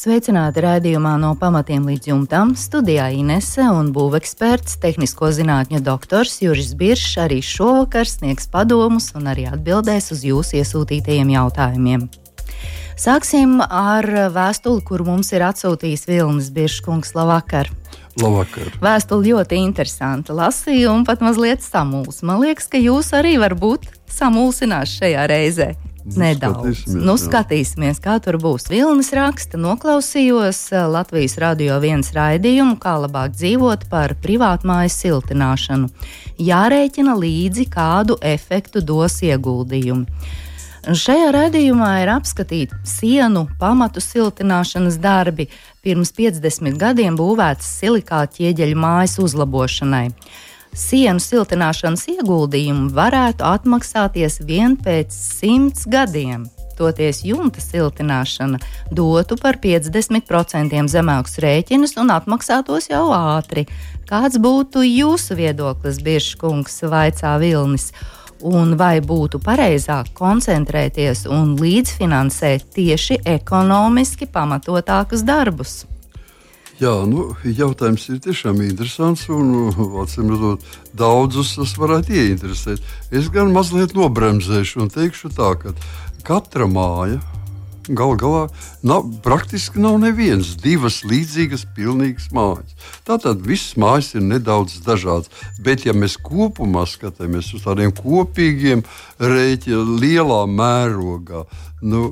Sveicināti raidījumā no pamatiem līdz jumtam. Studijā Inese un būveksperts, tehnisko zinātņu doktors Juris Biršs arī šovakar sniegs padomus un arī atbildēs uz jūsu iesūtītajiem jautājumiem. Sāksim ar vēstuli, kur mums ir atsūtījis Vilnis Birškungs. Labvakar! Labvakar. Vēstule ļoti interesanta. Lasīju un pat mazliet samulsi. Man liekas, ka jūs arī varat būt samulsināts šajā reizē. Nedaudz. Skatīsimies, nu, skatīsimies, kā tur būs. Vilnis raksta, noklausījos eh, Latvijas radio viens raidījumu, kā labāk dzīvot par privātmājas siltināšanu. Jārēķina līdzi, kādu efektu dos ieguldījumi. Šajā raidījumā ir apskatīti sienu pamatu siltināšanas darbi pirms 50 gadiem būvētas silikāta ķieģeļa mājas uzlabošanai. Sienu siltināšanas ieguldījumi varētu atmaksāties vien pēc simts gadiem. Toties jumta siltināšana dotu par 50% zemākus rēķinus un atmaksātos jau ātri. Kāds būtu jūsu viedoklis, Biržkungs, vaicā Vilnis? Un vai būtu pareizāk koncentrēties un līdzfinansēt tieši ekonomiski pamatotākus darbus? Jā, nu, jautājums ir tiešām interesants un, acīm redzot, daudzus tas varētu ieinteresēt. Es gan mazliet nobremzēšu un teikšu tā, ka katra māja gal galā nav, praktiski nav nevienas divas līdzīgas, pilnīgas mājas. Tātad visas mājas ir nedaudz dažādas. Bet, ja mēs kopumā skatāmies uz tādiem kopīgiem rēķiniem, lielā mērogā, nu,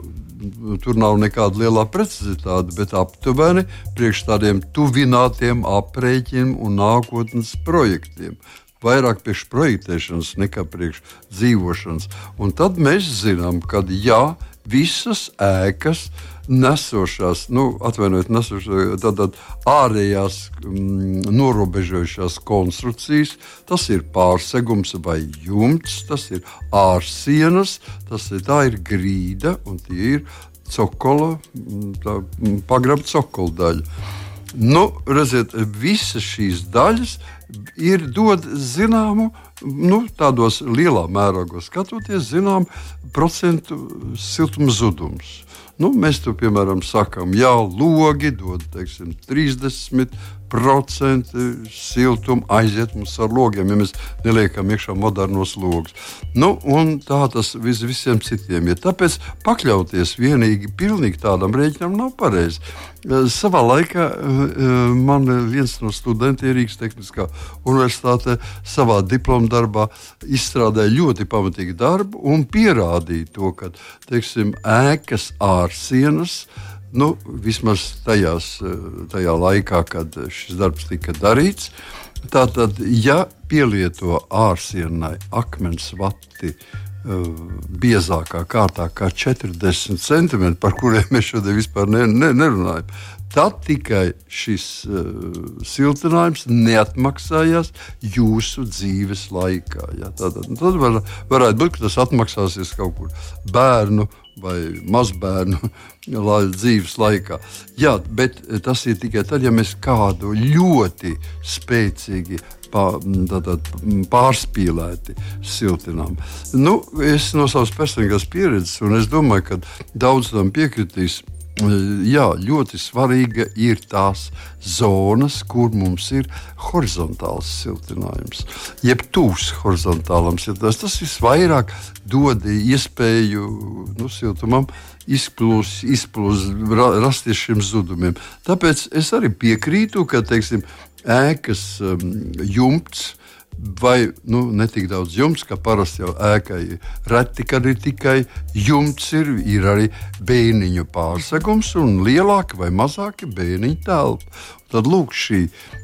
tur nav nekāda liela precizitāte, bet aptuveni priekš tādiem tuvinātiem aprēķiniem un nākotnes projektiem vairāk priekš projektēšanas nekā priekš dzīvošanas. Un tad mēs zinām, ka jā, visas ēkas nesošās, nu, atvainojiet, nesošās, tātad ārējās mm, norobežojušās konstrukcijas, tas ir pārsegums vai jumts, tas ir ārsienas, tas ir, ir grīda un tie ir cokola, mm, tā, mm, pagrabta cokola daļa. Nu, redziet, visas šīs daļas ir dod zināmu, nu, tādos lielā mērogos skatoties, zinām procentu siltuma zudums. Nu, mēs to piemēram sakām, jā, logi dod teiksim, 30% siltuma aiziet mums ar logiem, ja mēs neliekam iekšā modernos logus. Nu, tā tas vis, visiem citiem ir. Tāpēc pakļauties vienīgi pilnīgi tādam rēķinam nav pareizi. Eh, Savā laikā eh, man viens no studentiem Rīgas Tehniskā universitātē savā diploma darbā izstrādāja ļoti pamatīgu darbu un pierādīja to, ka teiksim, ēkas ārsienas nu, vismaz tajās, eh, tajā laikā, kad šis darbs tika darīts. Tātad, ja pielieto ārsienai akmens vati uh, biezākā kārtā, kā 40 cm, par kuriem mēs šodien vispār ne, ne, nerunājam, tad tikai šis uh, siltinājums neatmaksājās jūsu dzīves laikā. Ja? Tad, tad var, varētu būt, ka tas atmaksāsies kaut kur bērnu vai mazbērnu lai, dzīves laikā. Jā, bet tas ir tikai tad, ja mēs kādu ļoti spēcīgi tātad, pārspīlēti siltinām. Nu, es no savas personīgās pieredzes, un es domāju, ka daudz tam piekritīs. Jā, ļoti svarīga ir tās zonas, kur mums ir horizontāls siltinājums. Jeb tūs horizontālam siltinājumam. Tas visvairāk dod iespēju nu, siltumam izplūst, izplūst, ra- rasties šiem zudumiem. Tāpēc es arī piekrītu, ka teiksim, ēkas um, jumts vai nu, ne tik daudz jumts, kā parasti jau ēkai. Reti, kad ir tikai jumts, ir, ir arī bēniņu pārsegums un lielāka vai mazāka bēniņu telpa. Tad lūk, šī,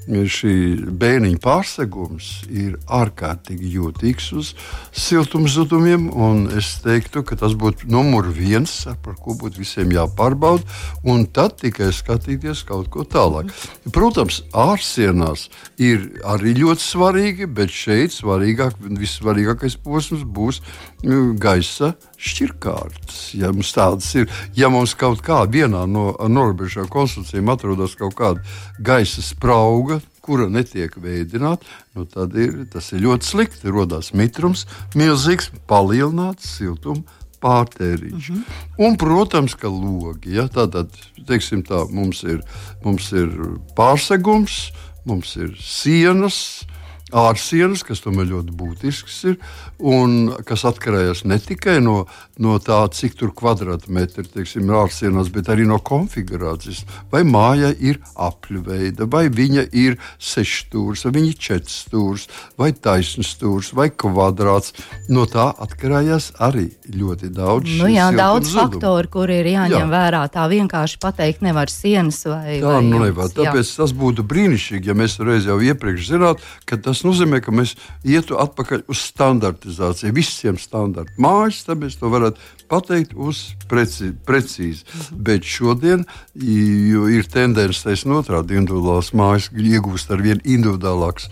šī bēniņa pārsegums ir ārkārtīgi jūtīgs uz siltumzudumiem. Es teiktu, ka tas būtu numur viens, par ko būtu visiem jāpārbauda, un tad tikai skatīties kaut ko tālāk. Protams, ārsienās ir arī ļoti svarīgi, bet šeit svarīgāk, vissvarīgākais posms būs nu, gaisa šķirkārtas. Ja mums tādas ir, ja mums kaut kādā no norobežām konstrukcijām atrodas kaut kāda gaisa sprauga, kura netiek veidināta, nu tad ir, tas ir ļoti slikti. Radās mitrums, milzīgs, palielināts siltums pārtēriņš. Mm -hmm. Un, protams, ka logi. Ja, tātad, teiksim tā, mums ir, mums ir pārsegums, mums ir sienas, ārsienas, kas tomēr ļoti būtisks ir, un kas atkarīgs ne tikai no, no tā, cik tur kvadrātmetri ir ārsienās, bet arī no konfigurācijas. Vai māja ir apļveida, vai viņa ir sešstūrs, vai viņa ir četrstūrs, vai taisnstūrs, vai kvadrāts. No tā atkarīgs arī ļoti daudz. Nu, jā, daudz faktoru, kur ir jāņem jā. vērā. Tā vienkārši pateikt nevar sienas vai. Tā vai nu nevar. Tāpēc jā. tas būtu brīnišķīgi, ja mēs reiz jau iepriekš zinātu, ka tas nozīmē, ka mēs ietu atpakaļ uz standartizāciju, visiem standartiem. Mājas, tad mēs to varētu pateikt uz preci, precīzi. Mhm. Bet šodien ir tendence taisnot otrādi individuālās mājas iegūst ar vien individuālāks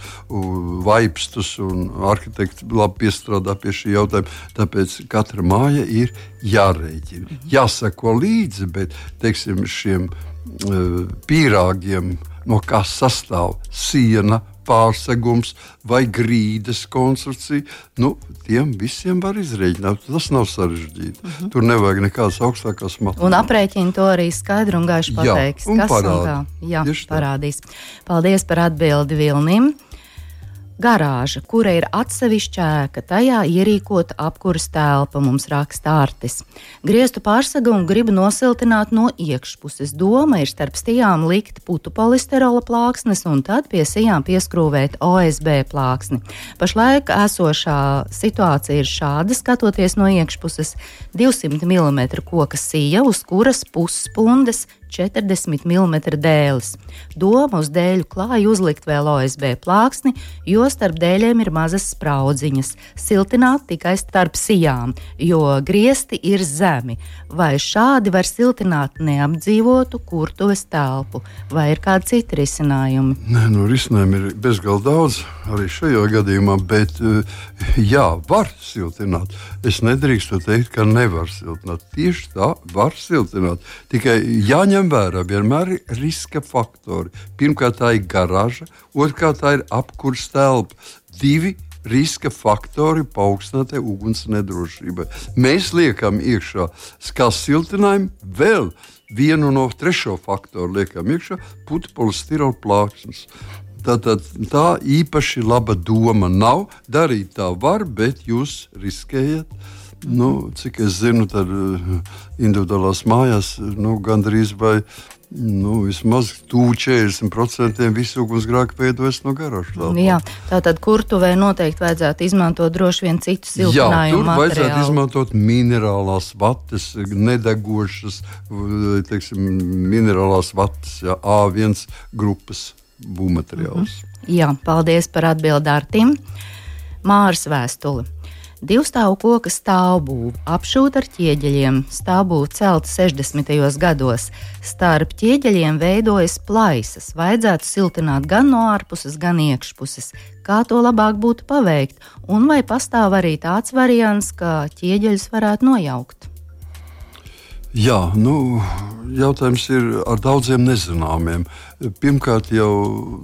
vaipstus, un arhitekti labi piestrādā pie šī jautājuma. Tāpēc katra māja ir jārēķina, mhm. jāsako līdzi, bet teiksim, šiem uh, pīrāgiem, no kā sastāv siena, pārsegums vai grīdas konstrukcija. Nu, tiem visiem var izrēķināt. Tas nav sarežģīti. Uh mhm. -huh. Tur nevajag nekādas augstākās matemātikas. Un aprēķini to arī skaidri un gaiši pateiks. Jā, un kas parādi. un kā. Jā, parādīs. Paldies par atbildi Vilnim garāža, kura ir atsevišķa ēka, tajā ierīkota apkuras telpa, mums raksta ārtis. Griestu pārsega un gribu nosiltināt no iekšpuses. Doma ir starp stijām likt putu polisterola plāksnes un tad pie sijām pieskrūvēt OSB plāksni. Pašlaik esošā situācija ir šāda, skatoties no iekšpuses - 200 mm koka sija, uz kuras pusspundes 40 mm dēlis. Doma uz dēļu klāju uzlikt vēl OSB plāksni, jo starp dēļiem ir mazas spraudziņas. Siltināt tikai starp sijām, jo griesti ir zemi. Vai šādi var siltināt neapdzīvotu kurtuves telpu, vai ir kādi citi risinājumi? Nē, nu, risinājumi ir bezgalīgi daudz arī šajā gadījumā, bet eh, jā, var siltināt. Es nedrīkstu teikt, ka nevar siltināt. Tieši tā, var siltināt. Tikai jāņem jāņem vērā vienmēr ir riska faktori. Pirmkārt, tā ir garāža, otrkārt, tā ir apkurss telpa. Divi riska faktori paaugstinātai uguns nedrošībai. Mēs liekam iekšā skats siltinājumu, vēl vienu no trešo faktoru liekam iekšā putekļu plāksnes. Tātad tā īpaši laba doma nav. Darīt tā var, bet jūs riskējat Nu, cik es zinu, tad uh, individuālās mājās nu, gandrīz vai nu, vismaz 40% visu ugunsgrēku veidojas no garāžas. Jā, tātad kurtuvē noteikti vajadzētu izmantot droši vien citus siltinājumu materiālus. Vajadzētu izmantot minerālās vatas, nedegošas, teiksim, minerālās vatas, jā, A1 grupas būvmateriālus. -hmm. Jā, paldies par atbildi Artim. Māras vēstuli. Divstāvu koka stāvbūve, apšūta ar ķieģeļiem, stāvbūve celta 60. gados. Starp ķieģeļiem veidojas plaisas, vajadzētu siltināt gan no ārpuses, gan iekšpuses. Kā to labāk būtu paveikt, un vai pastāv arī tāds variants, ka ķieģeļus varētu nojaukt? Jā, nu, jautājums ir ar daudziem nezināmiem. Pirmkārt, jau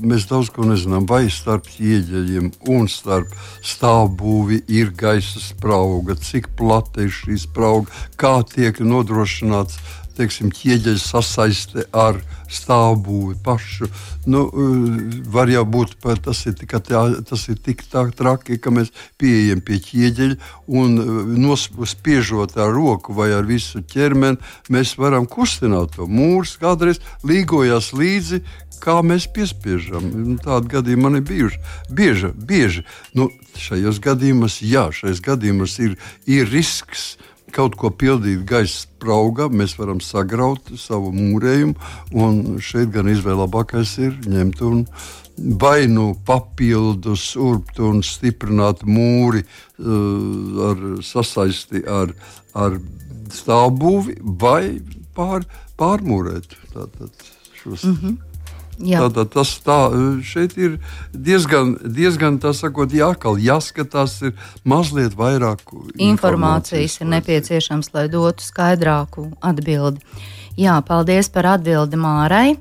mēs daudz ko nezinām. Vai starp ieģeļiem un starp stāvbūvi ir gaisa sprauga, cik plata ir šī sprauga, kā tiek nodrošināts teiksim, ķieģeļa sasaiste ar stāvbūvi pašu. Nu, eh, var jau būt, ka tas ir, tā, tas ir tik tā traki, ka mēs pieejam pie ķieģeļa un eh, nospiežot ar roku vai ar visu ķermeni, mēs varam kustināt to mūru. Kādreiz līgojās līdzi, kā mēs piespiežam. Nu, Tādi gadījumi man ir bijuši bieži. bieži. Nu, šajos gadījumos, jā, šajos gadījumos ir, ir risks kaut ko pildīt gaisa spraugā, mēs varam sagraut savu mūrējumu. Un šeit gan izvēle labākais ir ņemt un vai nu papildus, urbt un stiprināt mūri uh, ar sasaisti ar, ar stāvbūvi, vai pār, pārmūrēt tātad, šos. Mm -hmm. Tātad tas tā, šeit ir diezgan, diezgan tā sakot, jākal, jāskatās, ir mazliet vairāk informācijas, informācijas ir nepieciešams, lai dotu skaidrāku atbildi. Jā, paldies par atbildi Mārai.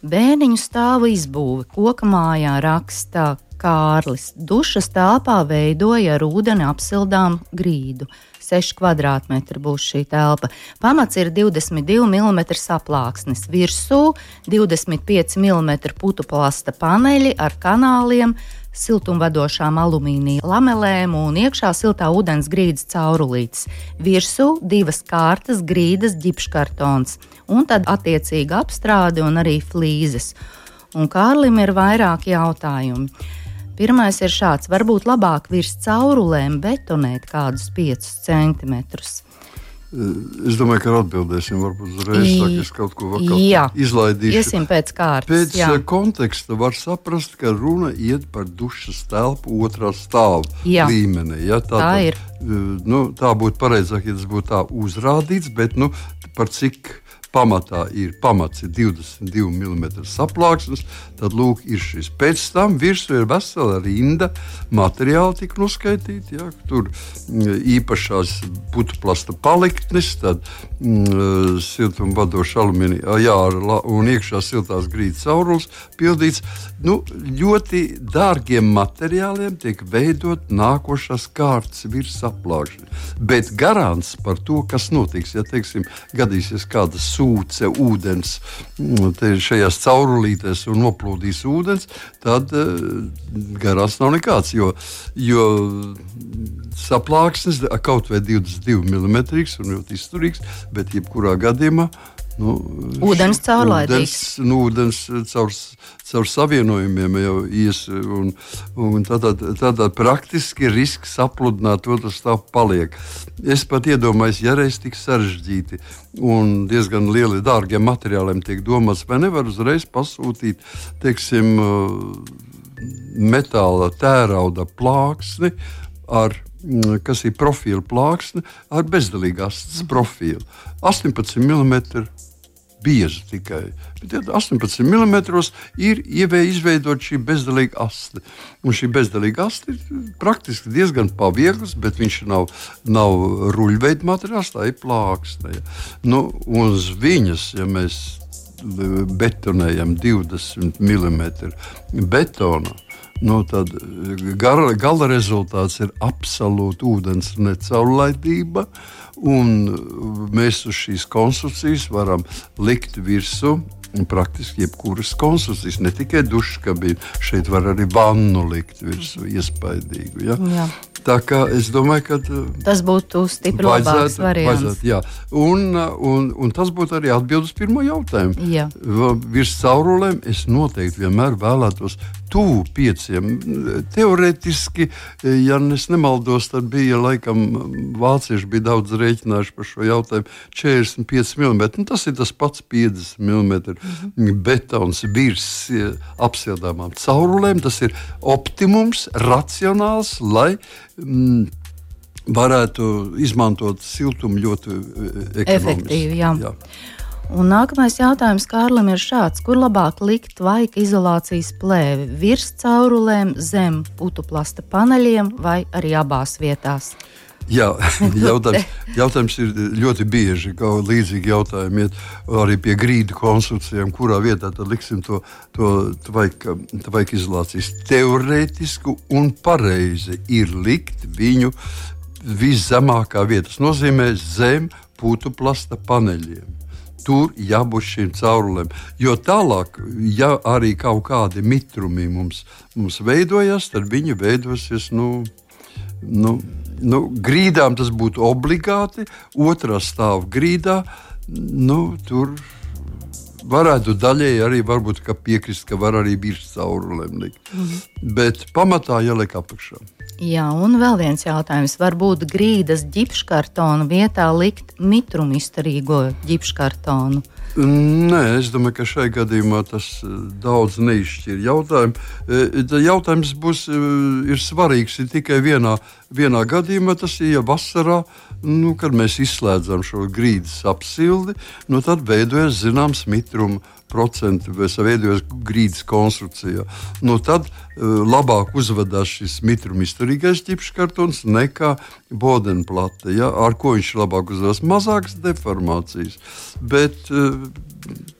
Bēniņu stāvu izbūve koka mājā raksta Kārlis. Dušas telpā veidoja ar ūdeni apsildām grīdu. 6 km2 būs šī telpa. Pamats ir 22 mm saplāksnis, virsū 25 mm putu plasta paneļi ar kanāliem, siltumvadošām alumīnija lamelēm un iekšā siltā ūdens grīdas caurulītes. Virsū divas kārtas grīdas ģipškartons un tad attiecīgi apstrāde un arī flīzes. Un Kārlim ir vairāki jautājumi. Pirmais ir šāds: varbūt labāk virs caurulēm betonēt kādus 5 centimetrus. Es domāju, ka atbildēsim varbūt uzreiz, tā, es kaut ko izlaidīšu. Iesim pēc kārtas. Pēc jā. Eh, konteksta var saprast, ka runa iet par dušas telpu otrā stāva jā. līmenī. Ja? Tā, tā ir. Eh, nu, tā būtu pareizāk, ja tas būtu tā uzrādīts, bet nu, par cik pamatā ir pamats ir 22 mm saplāksnes, tad lūk, ir šis. Pēc tam virsū ir vesela rinda materiāli, tika nuskaitīti. Ja, tur mm, īpašās putuplasta paliktnes, tad mm, siltumvadoša alumīnija, jā, un iekšā siltās grīdas caurules pildīts. Nu, ļoti dārgiem materiāliem tiek veidot nākošās kārtas virsapplākšana. Bet garants par to, kas notiks, ja teiksim, gadīsies kādas sūce ūdens mm, šajās caurulītēs un noplūdīs ūdens, tad uh, garās nav nekāds. Jo, jo saplāksnes kaut vai 22 mm un ļoti izturīgs, bet jebkurā gadījumā Nu, ūdens caurlaidīgs. Ūdens, nu, ūdens caur, caur savienojumiem jau ies, un, un tādā, tādā praktiski risks sapludināt otru stāvu paliek. Es pat iedomājos, ja reiz tik sarežģīti un diezgan lieli dārgiem materiāliem tiek domāts, vai nevar uzreiz pasūtīt, teiksim, metāla tērauda plāksni ar kas ir profila plāksne ar bezdalīgās profilu. 18 mm bieza tikai. Bet 18 mm ir izveidota šī bezdalīga aste. Un šī bezdalīga aste ir praktiski diezgan paviegls, bet viņš nav, nav ruļveida materiāls, tā ir plāksne. Ja. Nu, uz viņas, ja mēs betonējam 20 mm betonu, nu, tad gala, gala rezultāts ir absolūti ūdens necaurlaidība. Un mēs uz šīs konstrukcijas varam likt virsmu praktiski jebkuras konstrukcijas, ne tikai dušas kabīne. Šeit var arī vannu likt virsmu, iespaidīgu. Ja? Jā. Tā kā es domāju, ka uh, tas būtu stipri labāks variants. Vajadzētu, jā. un, uh, un, un tas būtu arī atbildes pirmo jautājumu. Jā. Virs caurulēm es noteikti vienmēr vēlētos tuvu pieciem. Teorētiski, ja es nemaldos, tad bija laikam vācieši bija daudz rēķinājuši par šo jautājumu 45 mm. Nu, tas ir tas pats 50 mm mhm. betons virs apsildāmām caurulēm. Tas ir optimums, racionāls, lai mm, varētu izmantot siltumu ļoti e, efektīvi. Jā. Jā. Un nākamais jautājums Kārlim ir šāds: kur labāk likt vaika izolācijas plēvi? Virs caurulēm, zem putuplasta paneļiem vai arī abās vietās? Jā, jautājums, jautājums ir ļoti bieži. Līdzīgi jautājumi iet arī pie grīdu konstrukcijām, kurā vietā liksim to, to tvaika izolācijas. Teorētiski un pareizi ir likt viņu viszemākā vietā. Tas nozīmē zem putuplasta paneļiem tur jābūt šīm caurulēm. Jo tālāk, ja arī kaut kādi mitrumi mums, mums veidojas, tad viņi veidosies. Nu, nu, nu, grīdām tas būtu obligāti, otrā stāvā grīdā. Nu, tur varētu daļēji arī piekrist, ka var arī virs caurulēm likt. Mm -hmm. Bet pamatā jāliek apakšā. Jā, un vēl viens jautājums. Varbūt grīdas ģipškartona vietā likt mitrumistarīgo ģipškartonu? Nē, es domāju, ka šai gadījumā tas eh, daudz neizšķir jautājumu. Eh, jautājums būs svarīgs tikai vienā, vienā gadījumā, tas ir ja vasarā, nu, kad mēs izslēdzam šo grīdas apsildi, nu, tad veidojas zināms mitrums procentu veidojas grīdas konstrukcijā. Nu, tad uh, labāk uzvedās šis mitruma izturīgais ķipšu kartons nekā bodenplate, ja, ar ko viņš labāk uzvedās. Mazākas deformācijas, bet uh,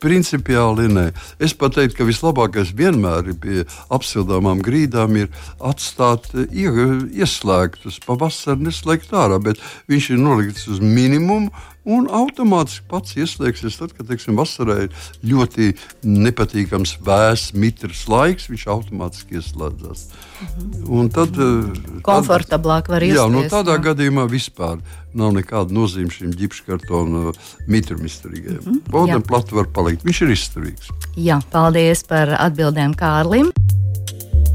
principiāli nē. Es teiktu, ka vislabākais vienmēr pie apsildāmām grīdām ir atstāt ie, ieslēgtus, pavasarī neslēgt ārā, bet viņš ir nolikts uz minimumu un automātiski pats ieslēgsies. Tad, kad teiksim, vasarā ir ļoti nepatīkams, vēss, mitrs laiks, viņš automātiski ieslēdzas. Mhm. Tad, eh, Komfortablāk var ieslēgt. Jā, nu, tādā jā. gadījumā vispār nav nekāda nozīme šim ģipškartona mitram izturīgajam. Mm -hmm. Bodam platu var palikt, viņš ir izturīgs. Jā, paldies par atbildēm Kārlim.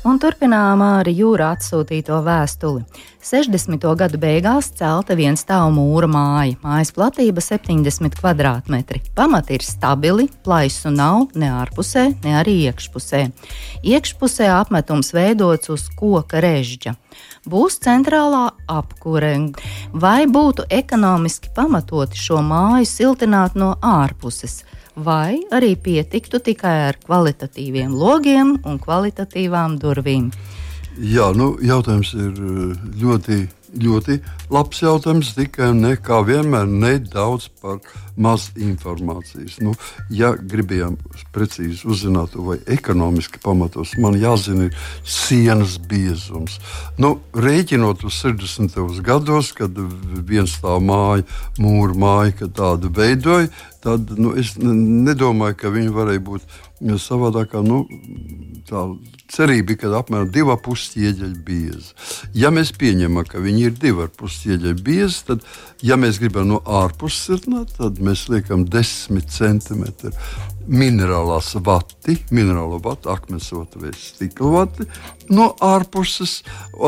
Un turpinām ar jūrā atsūtīto vēstuli. 60. gadu beigās celta viens stāvu mūra māja. Mājas platība 70 km2. Pamati ir stabili, plaisu nav ne ārpusē, ne arī iekšpusē. Iekšpusē apmetums veidots uz koka režģa. Būs centrālā apkure. Vai būtu ekonomiski pamatoti šo māju siltināt no ārpuses? Vai arī pietiktu tikai ar kvalitatīviem logiem un kvalitatīvām durvīm? Jā, nu, jautājums ir eh, ļoti, ļoti labs jautājums. Tikai ne kā vienmēr nedaudz par maz informācijas. Nu, ja gribējām precīzi uzzināt, vai ekonomiski pamatos, man jāzina sienas biezums. Nu, rēķinot uz 60. gados, kad viens tā māja, mūra māja, kad tādu veidoja, tad nu, es nedomāju, ka viņi varēja būt savādākā. Nu, tā cerība ir, ka apmēram 2,5 ķieģeļi biezi. Ja mēs pieņemam, ka viņi ir 2,5 ķieģeļi biezi, tad, ja mēs gribam no ārpuses sirnāt, tad mēs liekam 10 centimetru minerālās vati, minerālo vatu, akmens vatu vai stikla vati, no ārpuses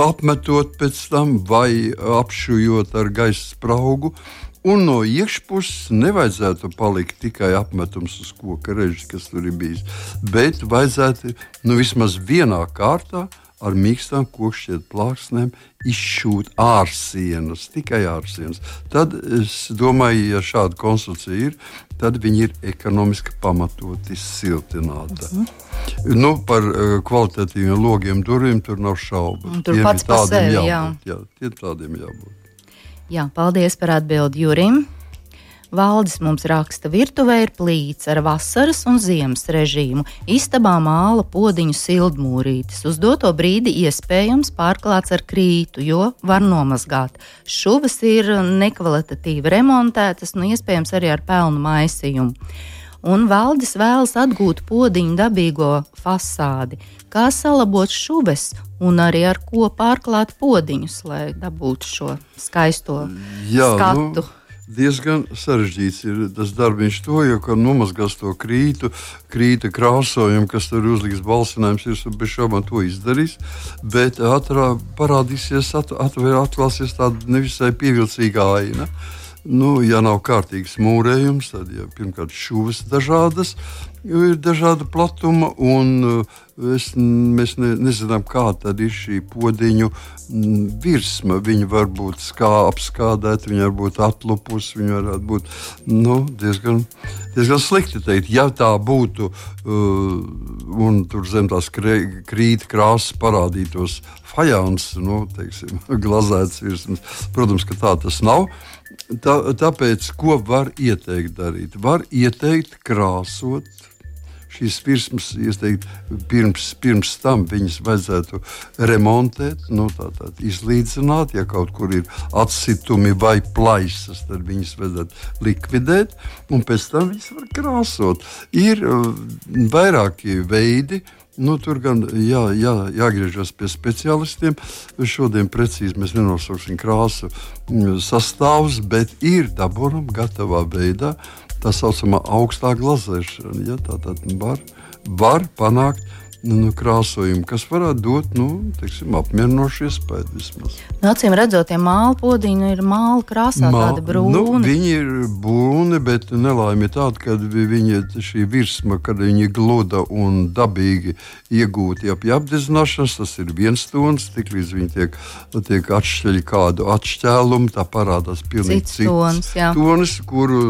apmetot pēc tam vai apšujot ar gaisa spraugu. Un no iekšpuses nevajadzētu palikt tikai apmetums uz koka režģa, kas tur ir bijis, bet vajadzētu nu, vismaz vienā kārtā ar mīkstām kokšķiet plāksnēm izšūt ārsienas, tikai ārsienas. Tad es domāju, ja šāda konstrukcija ir, tad viņi ir ekonomiski pamatoti siltināta. Mm -hmm. nu, par uh, kvalitatīviem logiem durvīm tur nav šaubu. Tur tiem pats par sevi, jābūt, jā. jā. Tādiem jābūt. Jā, paldies par atbildi Jurim. Valdis mums raksta, virtuvē ir plīts ar vasaras un ziemas režīmu. Istabā māla podziņu sildmūrītis. Uz doto brīdi iespējams pārklāts ar krītu, jo var nomazgāt. Šuvas ir nekvalitatīvi remontētas, nu iespējams arī ar pelnu maisījumu un valdis vēlas atgūt podziņu dabīgo fasādi. Kā salabot šuves un arī ar ko pārklāt podziņus, lai dabūtu šo skaisto Jā, skatu? Nu diezgan sarežģīts ir tas darbs. To jau kā nomazgās to krītu, krīta krāsojumu, kas tur uzliks balsinājums, ir bez šaubām to izdarījis. Bet ātrāk parādīsies, at, atvēr, atklāsies tāda nevisai pievilcīga aina. Nu, ja nav kārtīgs mūrējums, tad ja, pirmkārt šūnas dažādas, ir dažāda platuma, un uh, es, mēs ne, nezinām, kāda ir šī podziņu virsma. Viņa var būt skā, apskādēta, viņa var būt atlupusi, viņa varētu būt nu, diezgan, diezgan slikti teikt. Ja tā būtu, uh, un tur zem tās krīt krāsas parādītos fajāns, nu, teiksim, glazēts virsmas, protams, ka tā tas nav. Tā, tāpēc, ko var ieteikt darīt? Var ieteikt krāsot šīs virsmas, iesteikt, pirms, pirms tam viņas vajadzētu remontēt, nu, tātad izlīdzināt, ja kaut kur ir atsitumi vai plaisas, tad viņas vajadzētu likvidēt, un pēc tam viņas var krāsot. Ir uh, vairāki veidi, Nu, tur gan jā, jā, jāgriežas pie speciālistiem. Šodien precīzi mēs nenosauksim krāsu mm, sastāvus, bet ir dabūjama gatavā veidā tā saucamā augstā glazēšana. Ja, tā tad var, var panākt nu, nu, krāsojumu, kas varētu dot nu, teiksim, apmierinošu iespēju. Vismaz. Nu, acīm redzot, tie māla podiņi ir māla krāsā, Mā, tāda brūna. Nu, viņi ir brūni, bet nelaime ir tāda, ka viņi šī virsma, kad viņi gluda un dabīgi iegūti ap apdedzināšanas, tas ir viens tons, tik līdz viņi tiek, tiek atšķeļi kādu atšķēlumu, tā parādās pilnīgi cits, cits tons, tonis, kuru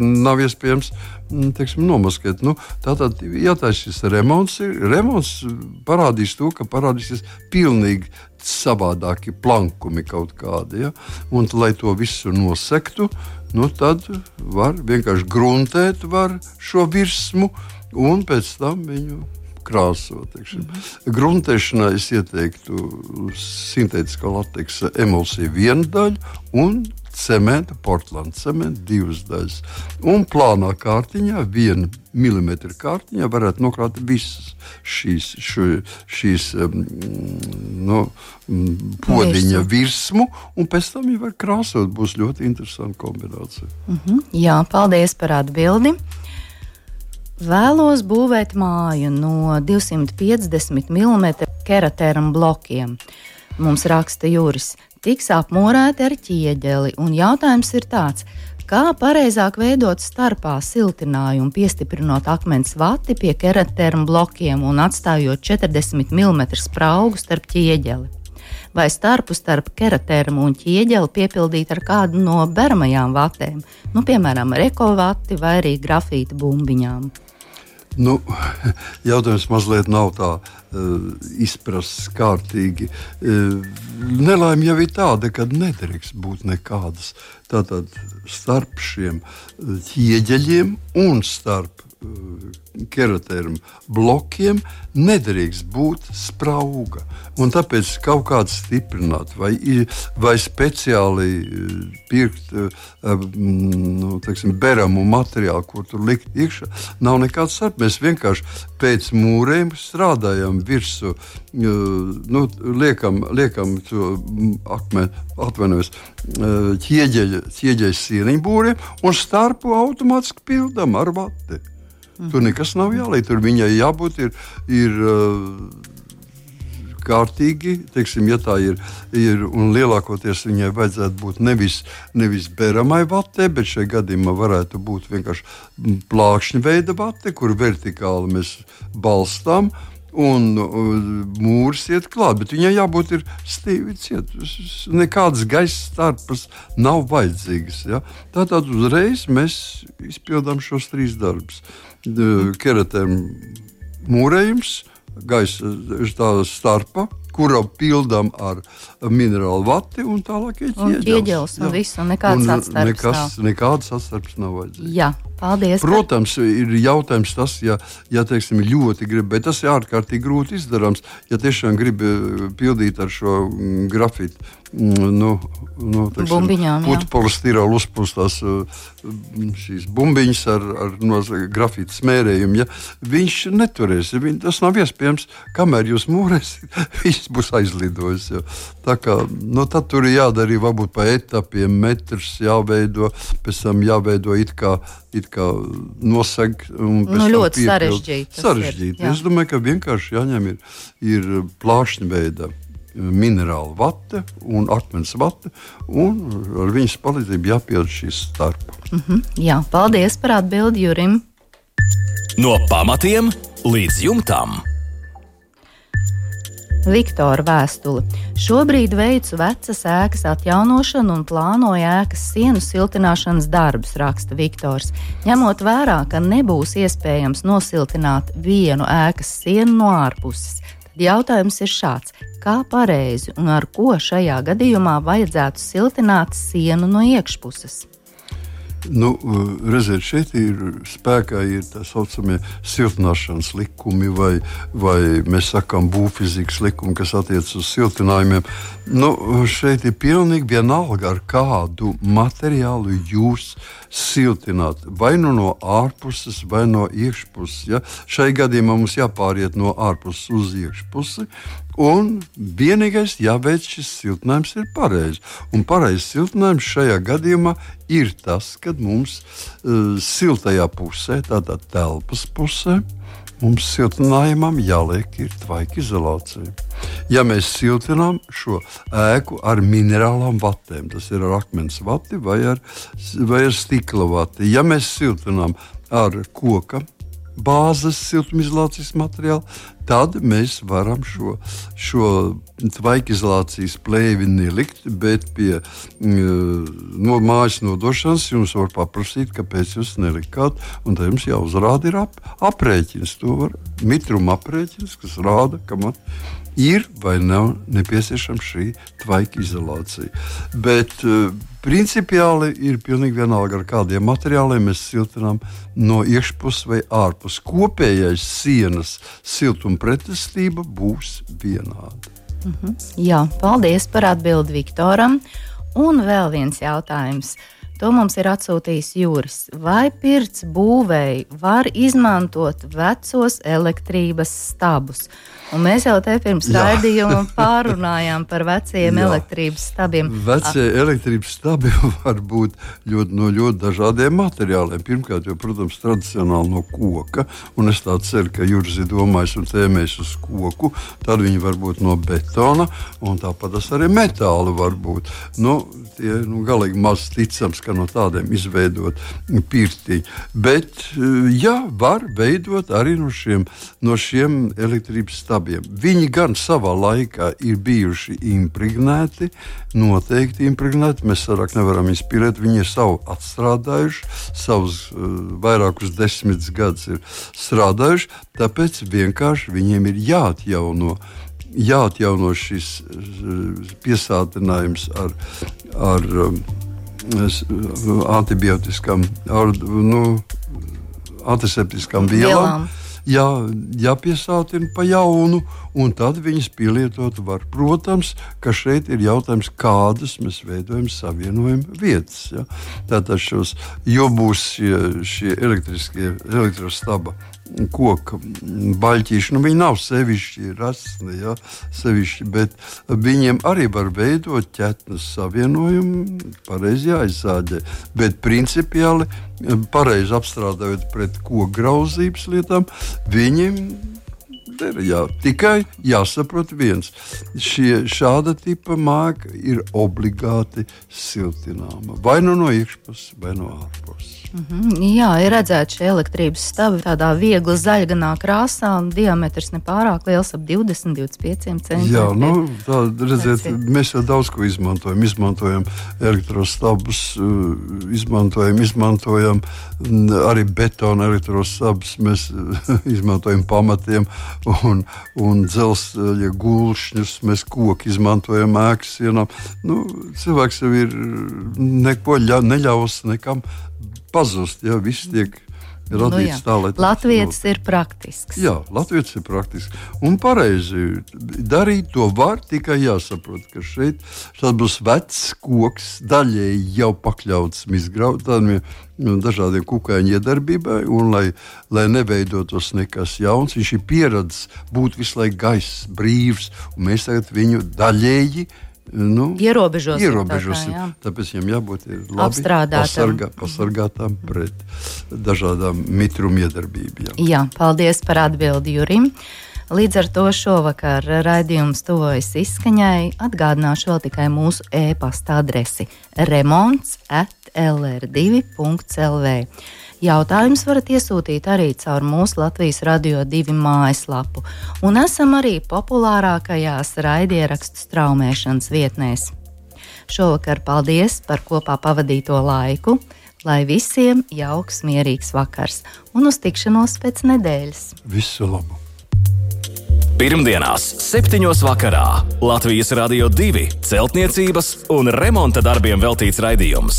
nav iespējams teiksim, nomaskēt. Nu, tātad, ja tā šis remonts ir, remonts parādīs to, ka parādīsies pilnīgi savādāki plankumi kaut kādi. Ja? Un, lai to visu nosektu, nu, tad var vienkārši gruntēt var šo virsmu un pēc tam viņu krāsot. Mm -hmm. Gruntēšanā es ieteiktu sintētiskā lateksa emulsiju vienu daļu un cementa, porcelāna cementa, divas daļas. Un plānā kārtiņā, viena milimetra kārtiņā, varētu nokrāt visas šīs, šo, šīs um, no, nu, podiņa virsmu, un pēc tam jau var krāsot. Būs ļoti interesanta kombinācija. Mm -hmm. Jā, paldies par atbildi. Vēlos būvēt māju no 250 mm keratēram blokiem. Mums raksta Juris tiks apmorēti ar ķieģeli. Un jautājums ir tāds, kā pareizāk veidot starpā siltinājumu, piestiprinot akmens vati pie keratēra blokiem un atstājot 40 mm spraugu starp ķieģeli. Vai starpu starp keratēru un ķieģeli piepildīt ar kādu no beramajām vatēm, nu, piemēram, rekovati vai arī grafīta bumbiņām. Nu, jautājums mazliet nav tā uh, izprasts kārtīgi. Uh, Nelaime jau ir tāda, ka nedrīkst būt nekādas tātad starp šiem ķieģeļiem un starp uh, keratēram blokiem nedrīkst būt sprauga. Un tāpēc kaut kāda stiprināt vai, vai speciāli eh, pirkt eh, nu, teiksim, beramu materiālu, ko tur likt iekšā, nav nekāds starp. Mēs vienkārši pēc mūriem strādājam virsmu, eh, nu, liekam, liekam to akmeni, atvainojos, ķieģeļa sieniņu būriem un starpu automātiski pildam ar vati. Tur nekas nav jāliek. Tur viņai jābūt ir, ir uh, kārtīgi, teiksim, ja tā ir, ir un lielākoties viņai vajadzētu būt nevis, nevis beramai vatē, bet šajā gadījumā varētu būt vienkārši plākšņa veida vate, kur vertikāli mēs balstām. Un uh, mūrs iet klāt, bet viņai jābūt stīvi cietam. Nekādas gaisa starpas nav vajadzīgas. Ja? Tātad uzreiz mēs izpildām šos trīs darbus. Uh, keratēm mūrējums, gaisa starpa, kuru pildām ar minerālu vati un tālāk ķieģelis. Un viss, un nekādas atstarpes nekas, nav. Nekādas atstarpes nav vajadzīgas. Jā, paldies. Protams, ir jautājums tas, ja, ja teiksim, ļoti grib, bet tas ir ārkārtīgi grūti izdarāms, ja tiešām grib eh, pildīt ar šo mm, grafitu Mm, nu, nu, bumbiņām. Putekļi uzpūstās uh, šīs bumbiņas ar, ar no grafīta smērējumu. Ja? Viņš neturēs. Viņ, tas nav iespējams. Kamēr jūs mūrēsiet, viņš būs aizlidojis. Ja? Tā kā, nu, tad tur ir jādara varbūt pa etapiem, metrs jāveido, pēc tam jāveido it kā, it kā noseg. Nu, ļoti sarežģīti. Sarežģīti. Es domāju, ka vienkārši jāņem ir, ir plāšņa veidā minerāla vata un akmens vata, un ar viņas palīdzību jāpild šīs starp. Mm -hmm. Jā, paldies par atbildi Jurim. No pamatiem līdz jumtam. Viktora vēstuli. Šobrīd veicu vecas ēkas atjaunošanu un plānoju ēkas sienu siltināšanas darbus, raksta Viktors. Ņemot vērā, ka nebūs iespējams nosiltināt vienu ēkas sienu no ārpuses, tad jautājums ir šāds: kā pareizi un ar ko šajā gadījumā vajadzētu siltināt sienu no iekšpuses? Nu, redziet, šeit ir spēkā ir tā saucamie siltināšanas likumi, vai, vai mēs sakām, būvfizikas likumi, kas attiecas uz siltinājumiem. Nu, šeit ir pilnīgi vienalga, ar kādu materiālu jūs siltināt. Vai nu no ārpuses, vai no iekšpuses. Ja? Šai gadījumā mums jāpāriet no ārpuses uz iekšpusi. Un vienīgais jāveic šis siltinājums ir pareizs. Un pareizs siltinājums šajā gadījumā ir tas, kad mums uh, siltajā pusē, tādā telpas pusē, mums siltinājumam jāliek ir tvaika izolācija. Ja mēs siltinām šo ēku ar minerālām vatēm, tas ir ar akmens vati vai ar, vai ar stikla vati, ja mēs siltinām ar koka bāzes siltumizolācijas materiālu, tad mēs varam šo, šo tvaikizolācijas plēvi nelikt, bet pie mm, no mājas nodošanas jums var paprasīt, kāpēc jūs nelikāt. Tad jums jāuzrāda ap, aprēķins. To var mitruma aprēķins, kas rāda, ka man ir vai nav nepieciešama šī tvaika izolācija. Bet uh, principiāli ir pilnīgi vienalga, ar kādiem materiāliem mēs siltinām no iekšpuses vai ārpuses. Kopējais sienas siltuma pretestība būs vienāda. -hmm. Jā, paldies par atbildi Viktoram. Un vēl viens jautājums. To mums ir atsūtījis Juris. Vai pirts būvēji var izmantot vecos elektrības stabus? Un mēs jau te pirms raidījuma pārunājām par veciem Jā. elektrības stabiem. Vecie elektrības stabi var būt ļoti, no ļoti dažādiem materiāliem. Pirmkārt, jau, protams, tradicionāli no koka, un es tā ceru, ka Juris ir domājis un tēmējis uz koku. Tad viņi var būt no betona, un tāpat arī metāli var būt. Nu, tie nu, galīgi maz ticams, ka no tādiem izveidot pirti. Bet, jā, var veidot arī no šiem, no šiem elektrības stabiem. Viņi gan savā laikā ir bijuši impregnēti, noteikti impregnēti. Mēs vairāk nevaram izpildīt. Viņi ir savu atstrādājuši, savus uh, vairākus desmitus gadus ir strādājuši. Tāpēc vienkārši viņiem ir jāatjauno. Jāatjauno šis uh, piesātinājums ar, ar um, antibiotiskām, ar nu, antiseptiskām vielām. vielām jā, jāpiesātina pa jaunu, un tad viņas pielietot var. Protams, ka šeit ir jautājums, kādas mēs veidojam savienojuma vietas. Ja? Tātad šos, jo būs šie, šie elektriskie elektrostaba koka baļķīši. Nu, viņi nav sevišķi rasni, ja, sevišķi, bet viņiem arī var veidot ķetnes savienojumu, pareizi jāizsāģē. Bet principiāli, pareizi apstrādājot pret koku grauzības lietām, viņiem ir jā, tikai jāsaprot viens. Šie, šāda tipa māka ir obligāti siltināma vai nu no iekšpuses, vai no ārpuses. Mm -hmm. Jā, ir redzēts šie elektrības stabi tādā viegli zaļganā krāsā, un diametrs nepārāk liels - ap 20, 25 centimetriem. Jā, nu, tā, redziet, mēs jau daudz ko izmantojam. Izmantojam elektrostabus, uh, izmantojam, izmantojam arī betona elektrostabus, mēs izmantojam pamatiem un, un dzelzceļa gulšņus, mēs koku izmantojam ēkas sienām. Nu, cilvēks jau ir neko ļa, neļaus nekam pazust. Ja, viss tiek radīts nu, tā, lai tas Latvijas ir praktisks. Jā, Latvijas ir praktisks. Un pareizi darīt to var tikai jāsaprot, ka šeit būs vecs koks, daļēji jau pakļauts izgrautām. Dažādiem kukaiņu iedarbībai, un lai, lai neveidotos nekas jauns, viņš ir pieredzējis būt visu laiku gaiss, brīvs, un mēs tagad viņu daļēji nu, ierobežosim. ierobežosim. Tā kā, tāpēc viņam jābūt apstrādātam, pasargā, pasargātam pret dažādām mitruma iedarbībām. Jā, paldies par atbildi Jurim. Līdz ar to šovakar raidījums tuvojas izskaņai. Atgādināšu vēl tikai mūsu e-pasta adresi remonds at lr2.lv. Jautājumus varat iesūtīt arī caur mūsu Latvijas radio divu mājaslapu, un esam arī populārākajās raidierakstu straumēšanas vietnēs. Šovakar paldies par kopā pavadīto laiku, lai visiem jauks, mierīgs vakars un uz tikšanos pēc nedēļas. Visu labu! Pirmdienās, 7. vakarā Latvijas Rādio 2 celtniecības un remonta darbiem veltīts raidījums.